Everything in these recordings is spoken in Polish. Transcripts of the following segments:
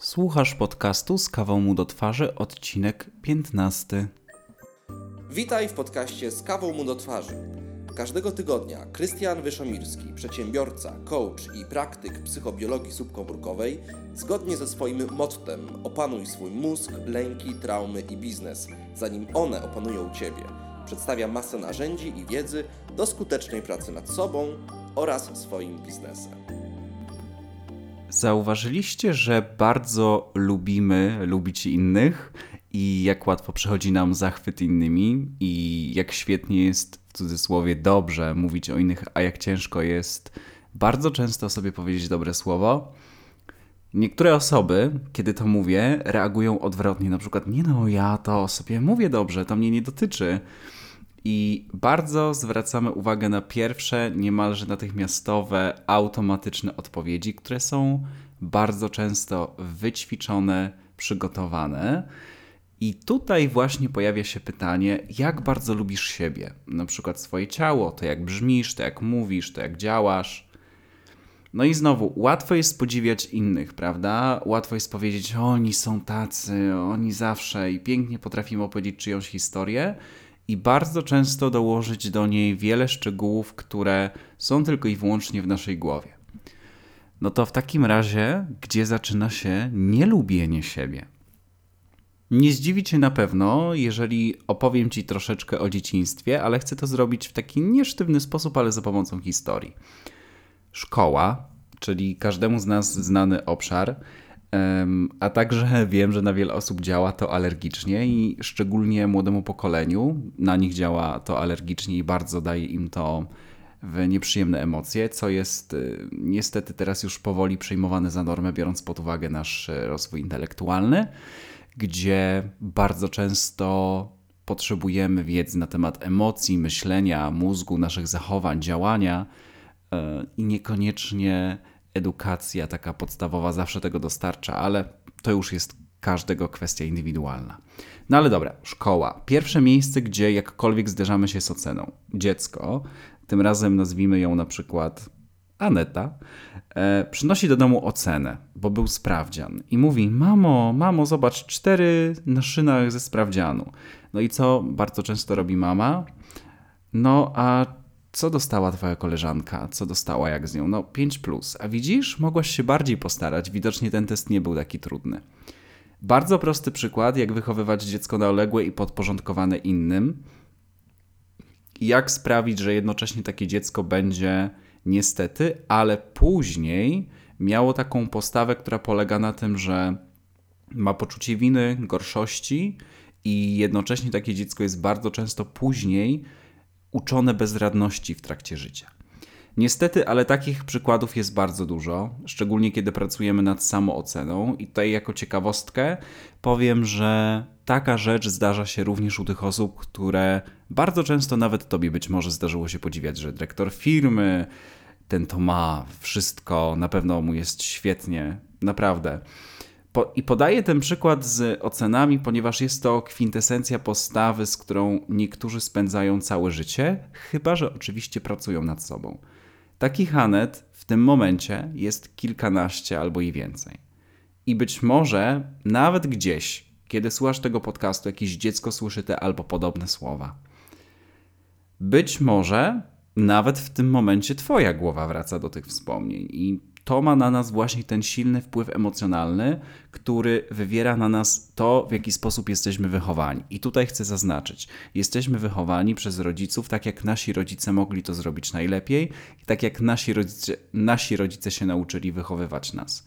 Słuchasz podcastu z kawą mu do twarzy, odcinek 15. Witaj w podcaście z kawą mu do twarzy. Każdego tygodnia Krystian Wyszomirski, przedsiębiorca, coach i praktyk psychobiologii subkomórkowej, zgodnie ze swoim mottem opanuj swój mózg, lęki, traumy i biznes, zanim one opanują Ciebie. Przedstawia masę narzędzi i wiedzy do skutecznej pracy nad sobą oraz swoim biznesem. Zauważyliście, że bardzo lubimy lubić innych i jak łatwo przychodzi nam zachwyt innymi i jak świetnie jest w cudzysłowie dobrze mówić o innych, a jak ciężko jest bardzo często sobie powiedzieć dobre słowo. Niektóre osoby, kiedy to mówię, reagują odwrotnie. Na przykład, nie no, ja to sobie mówię dobrze, to mnie nie dotyczy. I bardzo zwracamy uwagę na pierwsze, niemalże natychmiastowe, automatyczne odpowiedzi, które są bardzo często wyćwiczone, przygotowane. I tutaj właśnie pojawia się pytanie, jak bardzo lubisz siebie, na przykład swoje ciało, to jak brzmisz, to jak mówisz, to jak działasz. No i znowu, łatwo jest podziwiać innych, prawda? Łatwo jest powiedzieć, oni są tacy, oni zawsze i pięknie potrafimy opowiedzieć czyjąś historię i bardzo często dołożyć do niej wiele szczegółów, które są tylko i wyłącznie w naszej głowie. No to w takim razie, gdzie zaczyna się nielubienie siebie? Nie zdziwi cię na pewno, jeżeli opowiem ci troszeczkę o dzieciństwie, ale chcę to zrobić w taki niesztywny sposób, ale za pomocą historii. Szkoła, czyli każdemu z nas znany obszar, a także wiem, że na wiele osób działa to alergicznie i szczególnie młodemu pokoleniu. Na nich działa to alergicznie i bardzo daje im to w nieprzyjemne emocje, co jest y, niestety teraz już powoli przejmowane za normę, biorąc pod uwagę nasz y, rozwój intelektualny, gdzie bardzo często potrzebujemy wiedzy na temat emocji, myślenia, mózgu, naszych zachowań, działania y, i niekoniecznie edukacja taka podstawowa zawsze tego dostarcza, ale to już jest każdego kwestia indywidualna. No ale dobra, szkoła. Pierwsze miejsce, gdzie jakkolwiek zderzamy się z oceną. Dziecko, tym razem nazwijmy ją na przykład Aneta, e, przynosi do domu ocenę, bo był sprawdzian i mówi: Mamo, mamo, zobacz, cztery na szynach ze sprawdzianu. No i co bardzo często robi mama? No, a co dostała twoja koleżanka? Co dostała jak z nią? No 5 plus. A widzisz, mogłaś się bardziej postarać. Widocznie ten test nie był taki trudny. Bardzo prosty przykład, jak wychowywać dziecko na oległe i podporządkowane innym. Jak sprawić, że jednocześnie takie dziecko będzie niestety, ale później miało taką postawę, która polega na tym, że ma poczucie winy, gorszości i jednocześnie takie dziecko jest bardzo często później uczone bezradności w trakcie życia. Niestety, ale takich przykładów jest bardzo dużo, szczególnie kiedy pracujemy nad samooceną. I tutaj, jako ciekawostkę, powiem, że taka rzecz zdarza się również u tych osób, które bardzo często nawet tobie być może zdarzyło się podziwiać, że dyrektor firmy, ten to ma wszystko, na pewno mu jest świetnie, naprawdę. Po, I podaję ten przykład z ocenami, ponieważ jest to kwintesencja postawy, z którą niektórzy spędzają całe życie, chyba że oczywiście pracują nad sobą. Taki Hanet w tym momencie jest kilkanaście albo i więcej. I być może nawet gdzieś, kiedy słuchasz tego podcastu, jakieś dziecko słyszy te albo podobne słowa. Być może nawet w tym momencie Twoja głowa wraca do tych wspomnień i to ma na nas właśnie ten silny wpływ emocjonalny, który wywiera na nas to, w jaki sposób jesteśmy wychowani. I tutaj chcę zaznaczyć: jesteśmy wychowani przez rodziców tak, jak nasi rodzice mogli to zrobić najlepiej, i tak jak nasi rodzice, nasi rodzice się nauczyli wychowywać nas.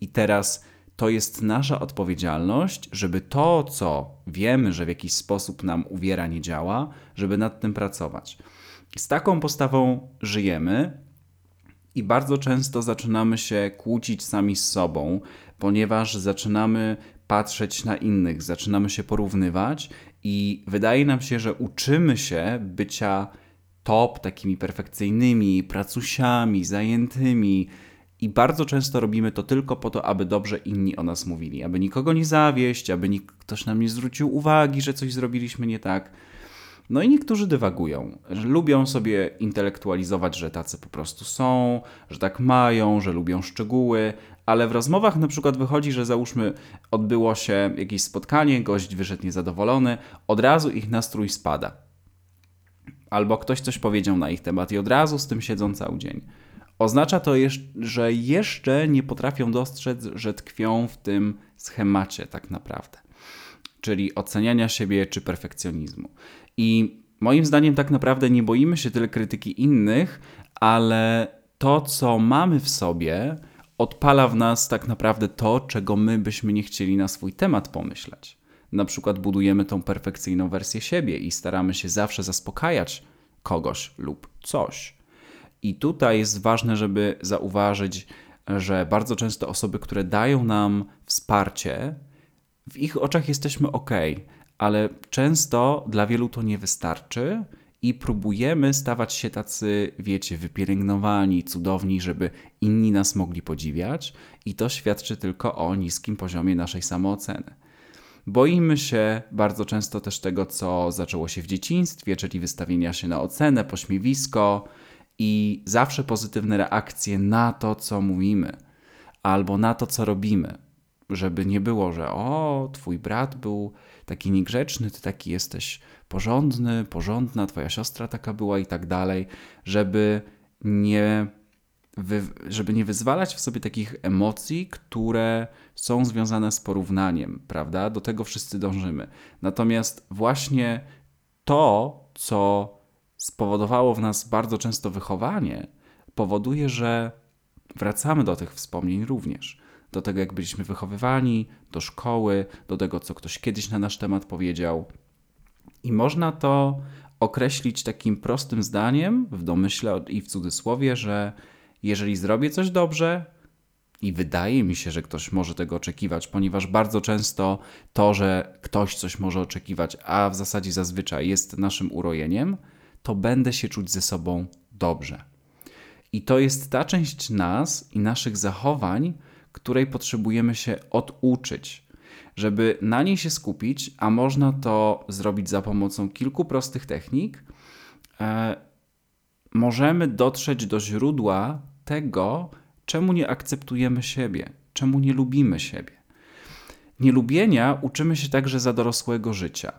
I teraz to jest nasza odpowiedzialność, żeby to, co wiemy, że w jakiś sposób nam uwiera, nie działa, żeby nad tym pracować. Z taką postawą żyjemy, i bardzo często zaczynamy się kłócić sami z sobą, ponieważ zaczynamy patrzeć na innych, zaczynamy się porównywać i wydaje nam się, że uczymy się bycia top, takimi perfekcyjnymi, pracusiami, zajętymi. I bardzo często robimy to tylko po to, aby dobrze inni o nas mówili, aby nikogo nie zawieść, aby ktoś nam nie zwrócił uwagi, że coś zrobiliśmy nie tak. No i niektórzy dywagują, że lubią sobie intelektualizować, że tacy po prostu są, że tak mają, że lubią szczegóły, ale w rozmowach na przykład wychodzi, że załóżmy odbyło się jakieś spotkanie, gość wyszedł niezadowolony, od razu ich nastrój spada. Albo ktoś coś powiedział na ich temat i od razu z tym siedzą cały dzień. Oznacza to, że jeszcze nie potrafią dostrzec, że tkwią w tym schemacie tak naprawdę, czyli oceniania siebie czy perfekcjonizmu. I moim zdaniem tak naprawdę nie boimy się tyle krytyki innych, ale to, co mamy w sobie, odpala w nas tak naprawdę to, czego my byśmy nie chcieli na swój temat pomyśleć. Na przykład budujemy tą perfekcyjną wersję siebie i staramy się zawsze zaspokajać kogoś lub coś. I tutaj jest ważne, żeby zauważyć, że bardzo często osoby, które dają nam wsparcie, w ich oczach jesteśmy ok, ale często dla wielu to nie wystarczy i próbujemy stawać się tacy, wiecie, wypielęgnowani, cudowni, żeby inni nas mogli podziwiać, i to świadczy tylko o niskim poziomie naszej samooceny. Boimy się bardzo często też tego, co zaczęło się w dzieciństwie, czyli wystawienia się na ocenę, pośmiewisko i zawsze pozytywne reakcje na to, co mówimy albo na to, co robimy. Żeby nie było, że o, twój brat był taki niegrzeczny, ty taki jesteś porządny, porządna, twoja siostra taka była i tak dalej, żeby nie, wy, żeby nie wyzwalać w sobie takich emocji, które są związane z porównaniem, prawda? Do tego wszyscy dążymy. Natomiast właśnie to, co spowodowało w nas bardzo często wychowanie, powoduje, że wracamy do tych wspomnień również. Do tego, jak byliśmy wychowywani, do szkoły, do tego, co ktoś kiedyś na nasz temat powiedział. I można to określić takim prostym zdaniem, w domyśle i w cudzysłowie, że jeżeli zrobię coś dobrze, i wydaje mi się, że ktoś może tego oczekiwać, ponieważ bardzo często to, że ktoś coś może oczekiwać, a w zasadzie zazwyczaj jest naszym urojeniem, to będę się czuć ze sobą dobrze. I to jest ta część nas i naszych zachowań, której potrzebujemy się oduczyć, żeby na niej się skupić, a można to zrobić za pomocą kilku prostych technik. E, możemy dotrzeć do źródła tego, czemu nie akceptujemy siebie, czemu nie lubimy siebie. Nielubienia uczymy się także za dorosłego życia.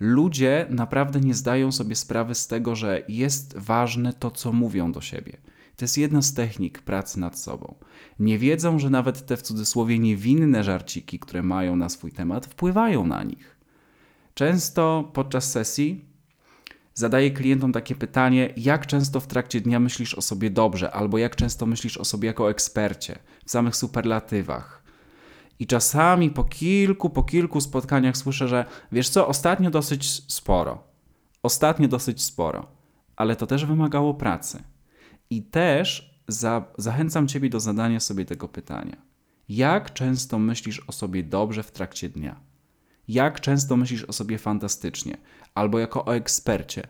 Ludzie naprawdę nie zdają sobie sprawy z tego, że jest ważne to, co mówią do siebie. To jest jedna z technik pracy nad sobą. Nie wiedzą, że nawet te w cudzysłowie niewinne żarciki, które mają na swój temat, wpływają na nich. Często podczas sesji zadaję klientom takie pytanie, jak często w trakcie dnia myślisz o sobie dobrze, albo jak często myślisz o sobie jako ekspercie, w samych superlatywach. I czasami po kilku, po kilku spotkaniach słyszę, że wiesz co, ostatnio dosyć sporo. Ostatnio dosyć sporo, ale to też wymagało pracy. I też za, zachęcam Ciebie do zadania sobie tego pytania. Jak często myślisz o sobie dobrze w trakcie dnia? Jak często myślisz o sobie fantastycznie, albo jako o ekspercie?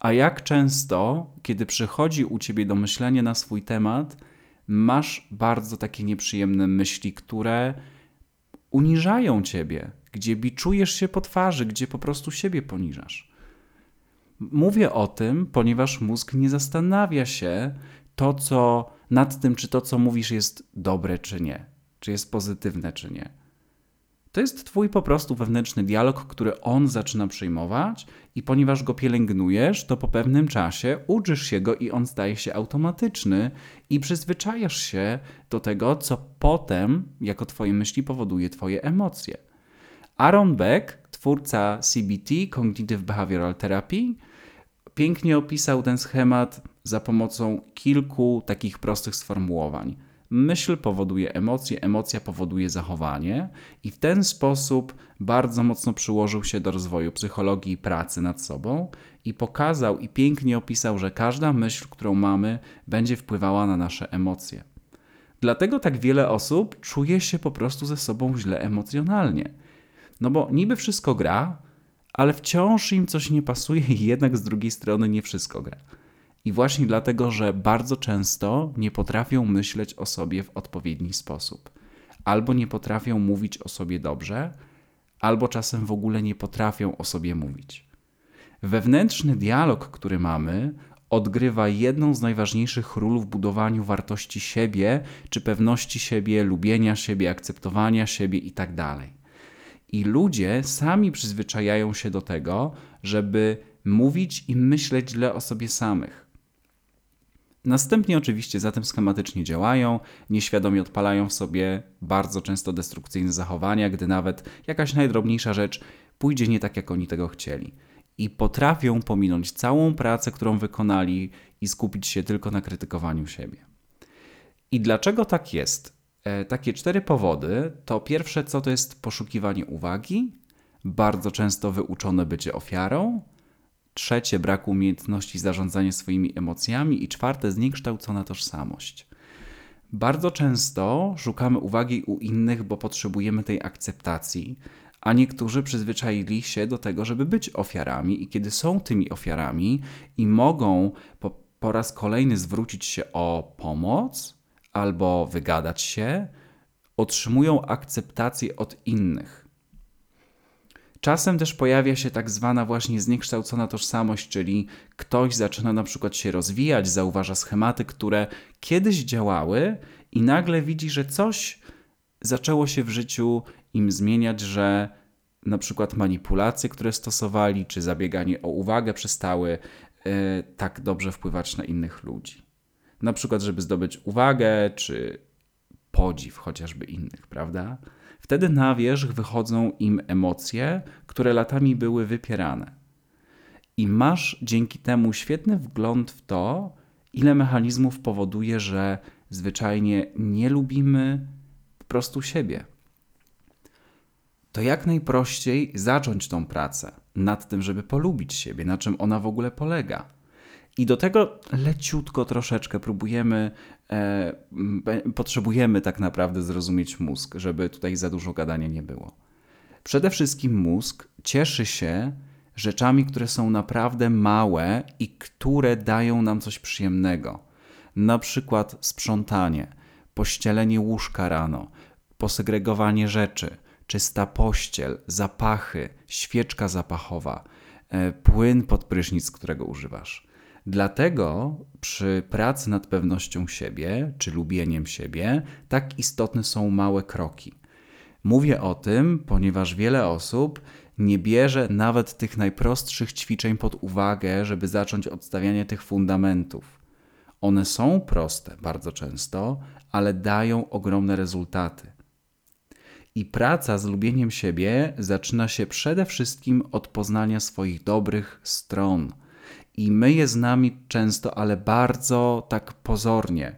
A jak często, kiedy przychodzi u ciebie do myślenia na swój temat, masz bardzo takie nieprzyjemne myśli, które uniżają ciebie, gdzie biczujesz się po twarzy, gdzie po prostu siebie poniżasz? Mówię o tym, ponieważ mózg nie zastanawia się to, co, nad tym, czy to, co mówisz, jest dobre, czy nie, czy jest pozytywne, czy nie. To jest Twój po prostu wewnętrzny dialog, który on zaczyna przyjmować, i ponieważ go pielęgnujesz, to po pewnym czasie uczysz się go i on staje się automatyczny i przyzwyczajasz się do tego, co potem, jako Twoje myśli, powoduje Twoje emocje. Aaron Beck, twórca CBT, Cognitive Behavioral Therapy, pięknie opisał ten schemat za pomocą kilku takich prostych sformułowań. Myśl powoduje emocje, emocja powoduje zachowanie, i w ten sposób bardzo mocno przyłożył się do rozwoju psychologii i pracy nad sobą i pokazał i pięknie opisał, że każda myśl, którą mamy, będzie wpływała na nasze emocje. Dlatego tak wiele osób czuje się po prostu ze sobą źle emocjonalnie. No bo niby wszystko gra, ale wciąż im coś nie pasuje i jednak z drugiej strony nie wszystko gra. I właśnie dlatego, że bardzo często nie potrafią myśleć o sobie w odpowiedni sposób, albo nie potrafią mówić o sobie dobrze, albo czasem w ogóle nie potrafią o sobie mówić. Wewnętrzny dialog, który mamy, odgrywa jedną z najważniejszych ról w budowaniu wartości siebie, czy pewności siebie, lubienia siebie, akceptowania siebie itd. I ludzie sami przyzwyczajają się do tego, żeby mówić i myśleć źle o sobie samych. Następnie oczywiście za tym schematycznie działają, nieświadomie odpalają w sobie bardzo często destrukcyjne zachowania, gdy nawet jakaś najdrobniejsza rzecz pójdzie nie tak, jak oni tego chcieli. I potrafią pominąć całą pracę, którą wykonali i skupić się tylko na krytykowaniu siebie. I dlaczego tak jest? E, takie cztery powody. To pierwsze, co to jest poszukiwanie uwagi, bardzo często wyuczone bycie ofiarą, Trzecie, brak umiejętności zarządzania swoimi emocjami. I czwarte, zniekształcona tożsamość. Bardzo często szukamy uwagi u innych, bo potrzebujemy tej akceptacji, a niektórzy przyzwyczaili się do tego, żeby być ofiarami, i kiedy są tymi ofiarami i mogą po, po raz kolejny zwrócić się o pomoc albo wygadać się, otrzymują akceptację od innych. Czasem też pojawia się tak zwana właśnie zniekształcona tożsamość, czyli ktoś zaczyna na przykład się rozwijać, zauważa schematy, które kiedyś działały i nagle widzi, że coś zaczęło się w życiu im zmieniać, że na przykład manipulacje, które stosowali, czy zabieganie o uwagę przestały yy, tak dobrze wpływać na innych ludzi. Na przykład, żeby zdobyć uwagę, czy podziw chociażby innych, prawda? Wtedy na wierzch wychodzą im emocje, które latami były wypierane. I masz dzięki temu świetny wgląd w to, ile mechanizmów powoduje, że zwyczajnie nie lubimy po prostu siebie. To jak najprościej zacząć tą pracę nad tym, żeby polubić siebie, na czym ona w ogóle polega. I do tego leciutko troszeczkę próbujemy, e, potrzebujemy tak naprawdę zrozumieć mózg, żeby tutaj za dużo gadania nie było. Przede wszystkim mózg cieszy się rzeczami, które są naprawdę małe i które dają nam coś przyjemnego. Na przykład sprzątanie, pościelenie łóżka rano, posegregowanie rzeczy, czysta pościel, zapachy, świeczka zapachowa, e, płyn pod prysznic, którego używasz. Dlatego przy pracy nad pewnością siebie czy lubieniem siebie tak istotne są małe kroki. Mówię o tym, ponieważ wiele osób nie bierze nawet tych najprostszych ćwiczeń pod uwagę, żeby zacząć odstawianie tych fundamentów. One są proste bardzo często, ale dają ogromne rezultaty. I praca z lubieniem siebie zaczyna się przede wszystkim od poznania swoich dobrych stron i my je znamy często, ale bardzo tak pozornie.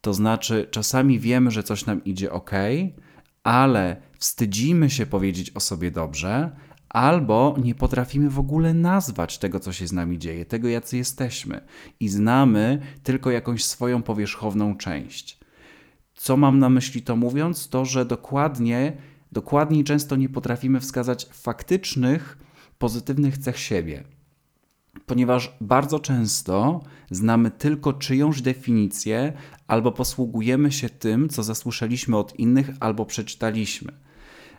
To znaczy, czasami wiemy, że coś nam idzie ok, ale wstydzimy się powiedzieć o sobie dobrze, albo nie potrafimy w ogóle nazwać tego, co się z nami dzieje, tego, jacy jesteśmy, i znamy tylko jakąś swoją powierzchowną część. Co mam na myśli to mówiąc? To, że dokładnie, dokładniej często nie potrafimy wskazać faktycznych, pozytywnych cech siebie ponieważ bardzo często znamy tylko czyjąś definicję albo posługujemy się tym, co zasłyszeliśmy od innych albo przeczytaliśmy.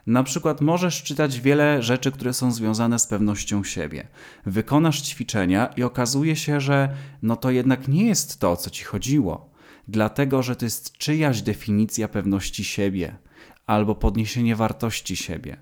Na przykład możesz czytać wiele rzeczy, które są związane z pewnością siebie. Wykonasz ćwiczenia i okazuje się, że no to jednak nie jest to, o co ci chodziło, dlatego że to jest czyjaś definicja pewności siebie albo podniesienie wartości siebie.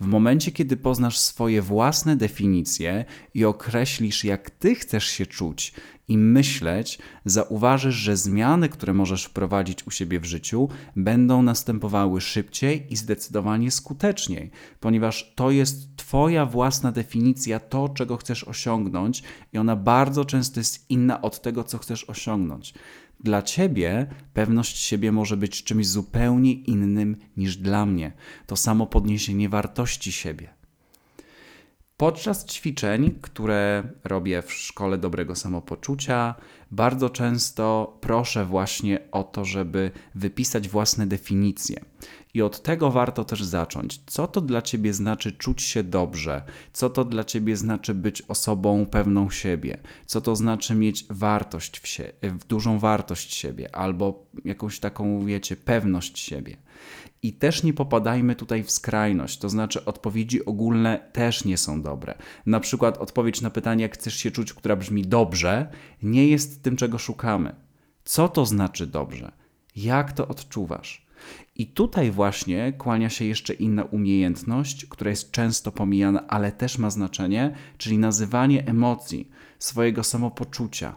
W momencie, kiedy poznasz swoje własne definicje i określisz, jak ty chcesz się czuć i myśleć, zauważysz, że zmiany, które możesz wprowadzić u siebie w życiu, będą następowały szybciej i zdecydowanie skuteczniej, ponieważ to jest Twoja własna definicja, to, czego chcesz osiągnąć, i ona bardzo często jest inna od tego, co chcesz osiągnąć. Dla ciebie pewność siebie może być czymś zupełnie innym niż dla mnie. To samo podniesienie wartości siebie. Podczas ćwiczeń, które robię w szkole dobrego samopoczucia, bardzo często proszę właśnie o to, żeby wypisać własne definicje. I od tego warto też zacząć. Co to dla ciebie znaczy czuć się dobrze? Co to dla ciebie znaczy być osobą pewną siebie? Co to znaczy mieć wartość w siebie, dużą wartość siebie albo jakąś taką, wiecie, pewność siebie? I też nie popadajmy tutaj w skrajność, to znaczy odpowiedzi ogólne też nie są dobre. Na przykład odpowiedź na pytanie, jak chcesz się czuć, która brzmi dobrze, nie jest tym, czego szukamy. Co to znaczy dobrze? Jak to odczuwasz? I tutaj właśnie kłania się jeszcze inna umiejętność, która jest często pomijana, ale też ma znaczenie, czyli nazywanie emocji, swojego samopoczucia.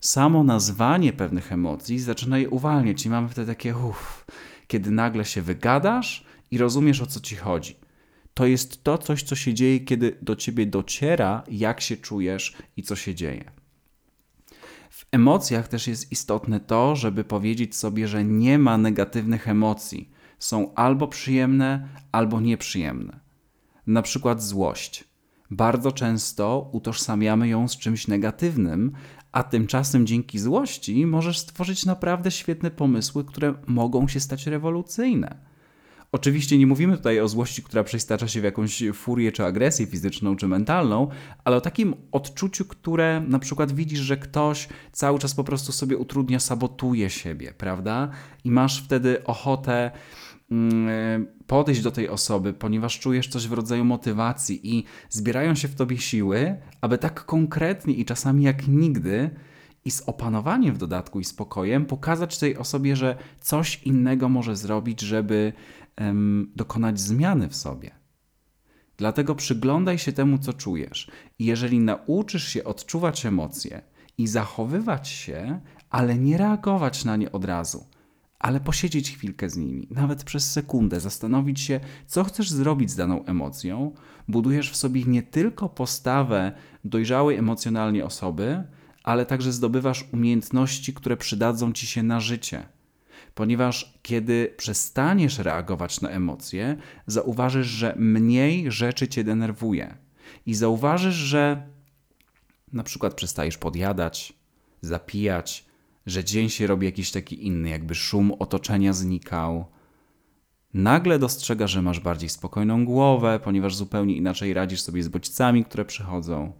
Samo nazwanie pewnych emocji zaczyna je uwalniać i mamy wtedy takie uff, kiedy nagle się wygadasz i rozumiesz o co ci chodzi. To jest to coś, co się dzieje, kiedy do ciebie dociera, jak się czujesz i co się dzieje. W emocjach też jest istotne to, żeby powiedzieć sobie, że nie ma negatywnych emocji. Są albo przyjemne, albo nieprzyjemne. Na przykład złość. Bardzo często utożsamiamy ją z czymś negatywnym, a tymczasem dzięki złości możesz stworzyć naprawdę świetne pomysły, które mogą się stać rewolucyjne. Oczywiście nie mówimy tutaj o złości, która przestacza się w jakąś furię czy agresję fizyczną czy mentalną, ale o takim odczuciu, które na przykład widzisz, że ktoś cały czas po prostu sobie utrudnia, sabotuje siebie, prawda? I masz wtedy ochotę podejść do tej osoby, ponieważ czujesz coś w rodzaju motywacji i zbierają się w tobie siły, aby tak konkretnie i czasami jak nigdy i z opanowaniem w dodatku i spokojem pokazać tej osobie, że coś innego może zrobić, żeby em, dokonać zmiany w sobie. Dlatego przyglądaj się temu, co czujesz. Jeżeli nauczysz się odczuwać emocje i zachowywać się, ale nie reagować na nie od razu, ale posiedzieć chwilkę z nimi, nawet przez sekundę, zastanowić się, co chcesz zrobić z daną emocją, budujesz w sobie nie tylko postawę dojrzałej emocjonalnie osoby, ale także zdobywasz umiejętności, które przydadzą ci się na życie. Ponieważ kiedy przestaniesz reagować na emocje, zauważysz, że mniej rzeczy cię denerwuje. I zauważysz, że na przykład przestajesz podjadać, zapijać, że dzień się robi jakiś taki inny, jakby szum otoczenia znikał. Nagle dostrzegasz, że masz bardziej spokojną głowę, ponieważ zupełnie inaczej radzisz sobie z bodźcami, które przychodzą.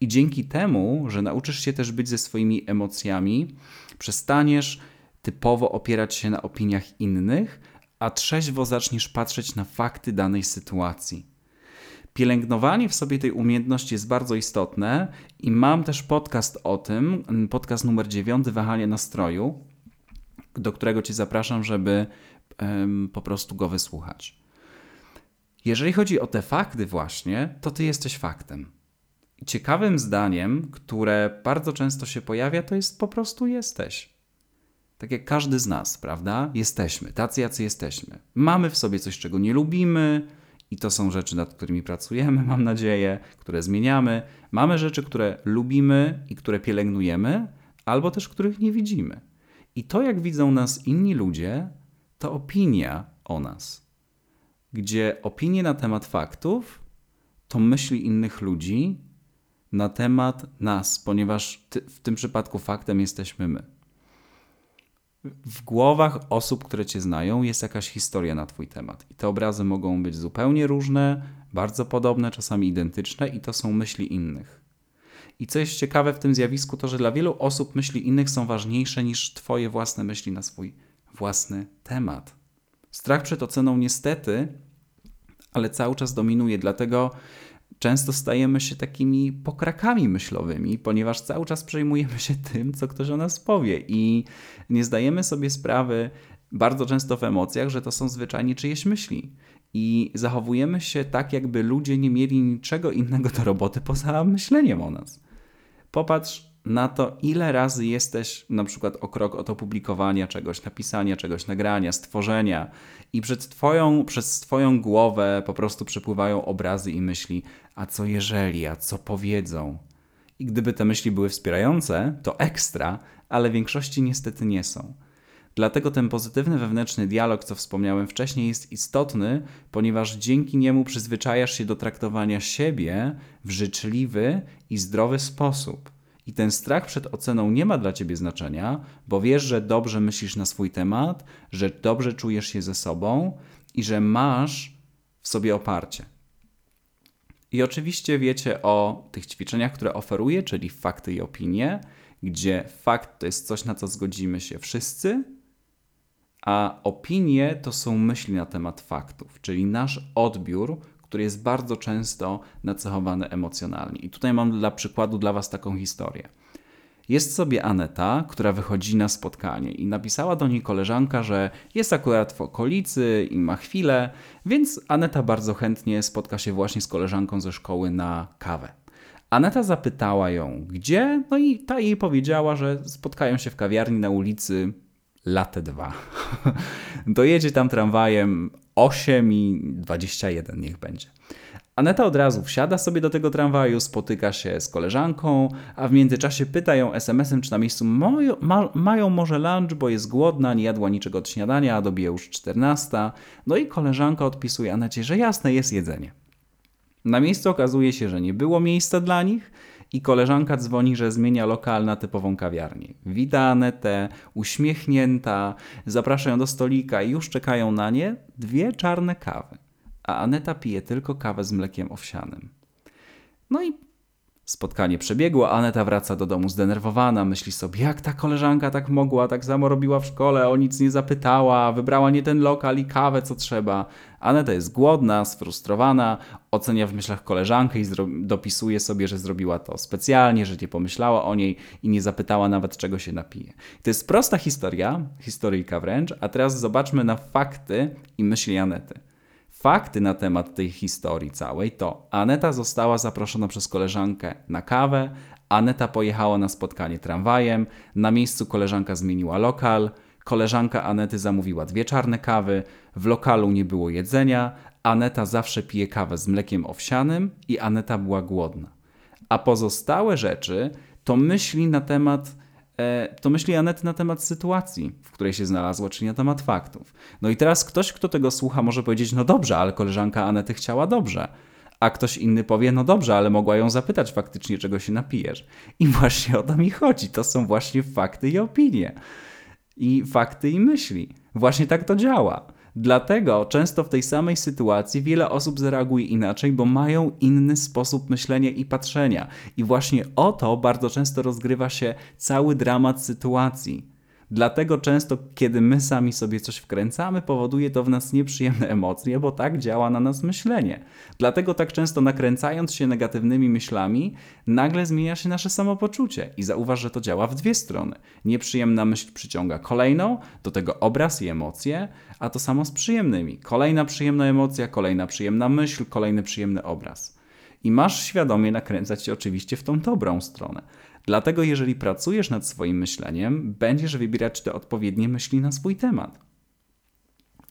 I dzięki temu, że nauczysz się też być ze swoimi emocjami, przestaniesz typowo opierać się na opiniach innych, a trzeźwo zaczniesz patrzeć na fakty danej sytuacji. Pielęgnowanie w sobie tej umiejętności jest bardzo istotne i mam też podcast o tym, podcast numer 9, Wahanie nastroju, do którego Cię zapraszam, żeby um, po prostu go wysłuchać. Jeżeli chodzi o te fakty, właśnie, to Ty jesteś faktem. Ciekawym zdaniem, które bardzo często się pojawia, to jest po prostu jesteś. Tak jak każdy z nas, prawda? Jesteśmy, tacy jacy jesteśmy. Mamy w sobie coś, czego nie lubimy, i to są rzeczy, nad którymi pracujemy, mam nadzieję, które zmieniamy. Mamy rzeczy, które lubimy i które pielęgnujemy, albo też których nie widzimy. I to, jak widzą nas inni ludzie, to opinia o nas. Gdzie opinie na temat faktów to myśli innych ludzi na temat nas, ponieważ w tym przypadku faktem jesteśmy my. W głowach osób, które Cię znają, jest jakaś historia na Twój temat. I te obrazy mogą być zupełnie różne, bardzo podobne, czasami identyczne, i to są myśli innych. I co jest ciekawe w tym zjawisku, to że dla wielu osób myśli innych są ważniejsze niż Twoje własne myśli na swój własny temat. Strach przed oceną niestety, ale cały czas dominuje, dlatego często stajemy się takimi pokrakami myślowymi, ponieważ cały czas przejmujemy się tym, co ktoś o nas powie i nie zdajemy sobie sprawy bardzo często w emocjach, że to są zwyczajnie czyjeś myśli. I zachowujemy się tak, jakby ludzie nie mieli niczego innego do roboty poza myśleniem o nas. Popatrz na to, ile razy jesteś na przykład o krok od opublikowania czegoś, napisania czegoś, nagrania, stworzenia i przed twoją, przez twoją głowę po prostu przepływają obrazy i myśli, a co jeżeli, a co powiedzą. I gdyby te myśli były wspierające, to ekstra, ale w większości niestety nie są. Dlatego ten pozytywny wewnętrzny dialog, co wspomniałem wcześniej, jest istotny, ponieważ dzięki niemu przyzwyczajasz się do traktowania siebie w życzliwy i zdrowy sposób. I ten strach przed oceną nie ma dla ciebie znaczenia, bo wiesz, że dobrze myślisz na swój temat, że dobrze czujesz się ze sobą i że masz w sobie oparcie. I oczywiście wiecie o tych ćwiczeniach, które oferuję, czyli fakty i opinie, gdzie fakt to jest coś, na co zgodzimy się wszyscy, a opinie to są myśli na temat faktów, czyli nasz odbiór, który jest bardzo często nacechowany emocjonalnie. I tutaj mam dla przykładu dla Was taką historię. Jest sobie Aneta, która wychodzi na spotkanie i napisała do niej koleżanka, że jest akurat w okolicy i ma chwilę, więc Aneta bardzo chętnie spotka się właśnie z koleżanką ze szkoły na kawę. Aneta zapytała ją, gdzie, no i ta jej powiedziała, że spotkają się w kawiarni na ulicy Late 2. Dojedzie tam tramwajem 8 i 21 niech będzie. Aneta od razu wsiada sobie do tego tramwaju, spotyka się z koleżanką, a w międzyczasie pyta ją SMS-em, czy na miejscu mają, ma, mają może lunch, bo jest głodna, nie jadła niczego od śniadania, a dobije już 14. No i koleżanka odpisuje Anecie, że jasne jest jedzenie. Na miejscu okazuje się, że nie było miejsca dla nich i koleżanka dzwoni, że zmienia lokal na typową kawiarnię. Wita Anetę, uśmiechnięta, zapraszają do stolika i już czekają na nie dwie czarne kawy a Aneta pije tylko kawę z mlekiem owsianym. No i spotkanie przebiegło, Aneta wraca do domu zdenerwowana, myśli sobie, jak ta koleżanka tak mogła, tak samo robiła w szkole, o nic nie zapytała, wybrała nie ten lokal i kawę, co trzeba. Aneta jest głodna, sfrustrowana, ocenia w myślach koleżankę i dopisuje sobie, że zrobiła to specjalnie, że nie pomyślała o niej i nie zapytała nawet, czego się napije. to jest prosta historia, historyjka wręcz, a teraz zobaczmy na fakty i myśli Anety. Fakty na temat tej historii całej to Aneta została zaproszona przez koleżankę na kawę, Aneta pojechała na spotkanie tramwajem, na miejscu koleżanka zmieniła lokal, koleżanka Anety zamówiła dwie czarne kawy, w lokalu nie było jedzenia, Aneta zawsze pije kawę z mlekiem owsianym i Aneta była głodna. A pozostałe rzeczy to myśli na temat to myśli Anety na temat sytuacji, w której się znalazła, czyli na temat faktów. No i teraz ktoś, kto tego słucha, może powiedzieć: No dobrze, ale koleżanka Anety chciała dobrze. A ktoś inny powie: No dobrze, ale mogła ją zapytać faktycznie, czego się napijesz. I właśnie o to mi chodzi. To są właśnie fakty i opinie. I fakty i myśli. Właśnie tak to działa. Dlatego często w tej samej sytuacji wiele osób zareaguje inaczej, bo mają inny sposób myślenia i patrzenia. I właśnie o to bardzo często rozgrywa się cały dramat sytuacji. Dlatego często, kiedy my sami sobie coś wkręcamy, powoduje to w nas nieprzyjemne emocje, bo tak działa na nas myślenie. Dlatego tak często nakręcając się negatywnymi myślami, nagle zmienia się nasze samopoczucie. I zauważ, że to działa w dwie strony. Nieprzyjemna myśl przyciąga kolejną, do tego obraz i emocje, a to samo z przyjemnymi. Kolejna przyjemna emocja, kolejna przyjemna myśl, kolejny przyjemny obraz. I masz świadomie nakręcać się oczywiście w tą dobrą stronę. Dlatego, jeżeli pracujesz nad swoim myśleniem, będziesz wybierać te odpowiednie myśli na swój temat.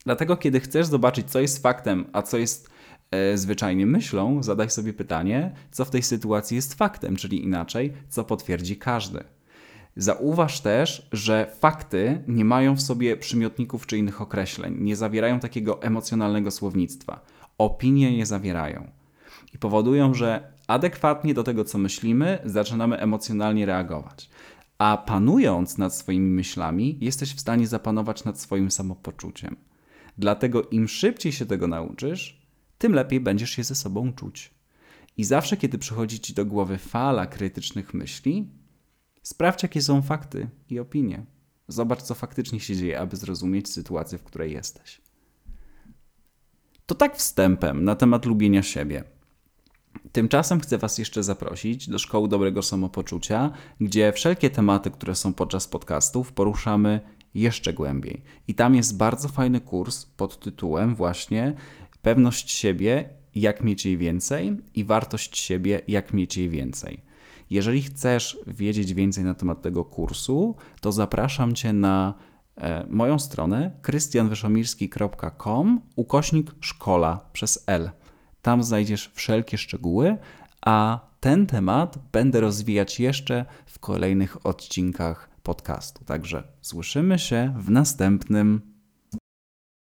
Dlatego, kiedy chcesz zobaczyć, co jest faktem, a co jest e, zwyczajnie myślą, zadaj sobie pytanie, co w tej sytuacji jest faktem, czyli inaczej, co potwierdzi każdy. Zauważ też, że fakty nie mają w sobie przymiotników czy innych określeń, nie zawierają takiego emocjonalnego słownictwa. Opinie nie zawierają i powodują, że adekwatnie do tego, co myślimy, zaczynamy emocjonalnie reagować. A panując nad swoimi myślami, jesteś w stanie zapanować nad swoim samopoczuciem. Dlatego im szybciej się tego nauczysz, tym lepiej będziesz się ze sobą czuć. I zawsze, kiedy przychodzi ci do głowy fala krytycznych myśli, sprawdź, jakie są fakty i opinie. Zobacz, co faktycznie się dzieje, aby zrozumieć sytuację, w której jesteś. To tak wstępem na temat lubienia siebie. Tymczasem chcę Was jeszcze zaprosić do Szkoły Dobrego Samopoczucia, gdzie wszelkie tematy, które są podczas podcastów, poruszamy jeszcze głębiej. I tam jest bardzo fajny kurs pod tytułem właśnie Pewność siebie, jak mieć jej więcej i wartość siebie, jak mieć jej więcej. Jeżeli chcesz wiedzieć więcej na temat tego kursu, to zapraszam Cię na e, moją stronę krystianwyszomirski.com ukośnik szkola przez L. Tam znajdziesz wszelkie szczegóły, a ten temat będę rozwijać jeszcze w kolejnych odcinkach podcastu. Także słyszymy się w następnym.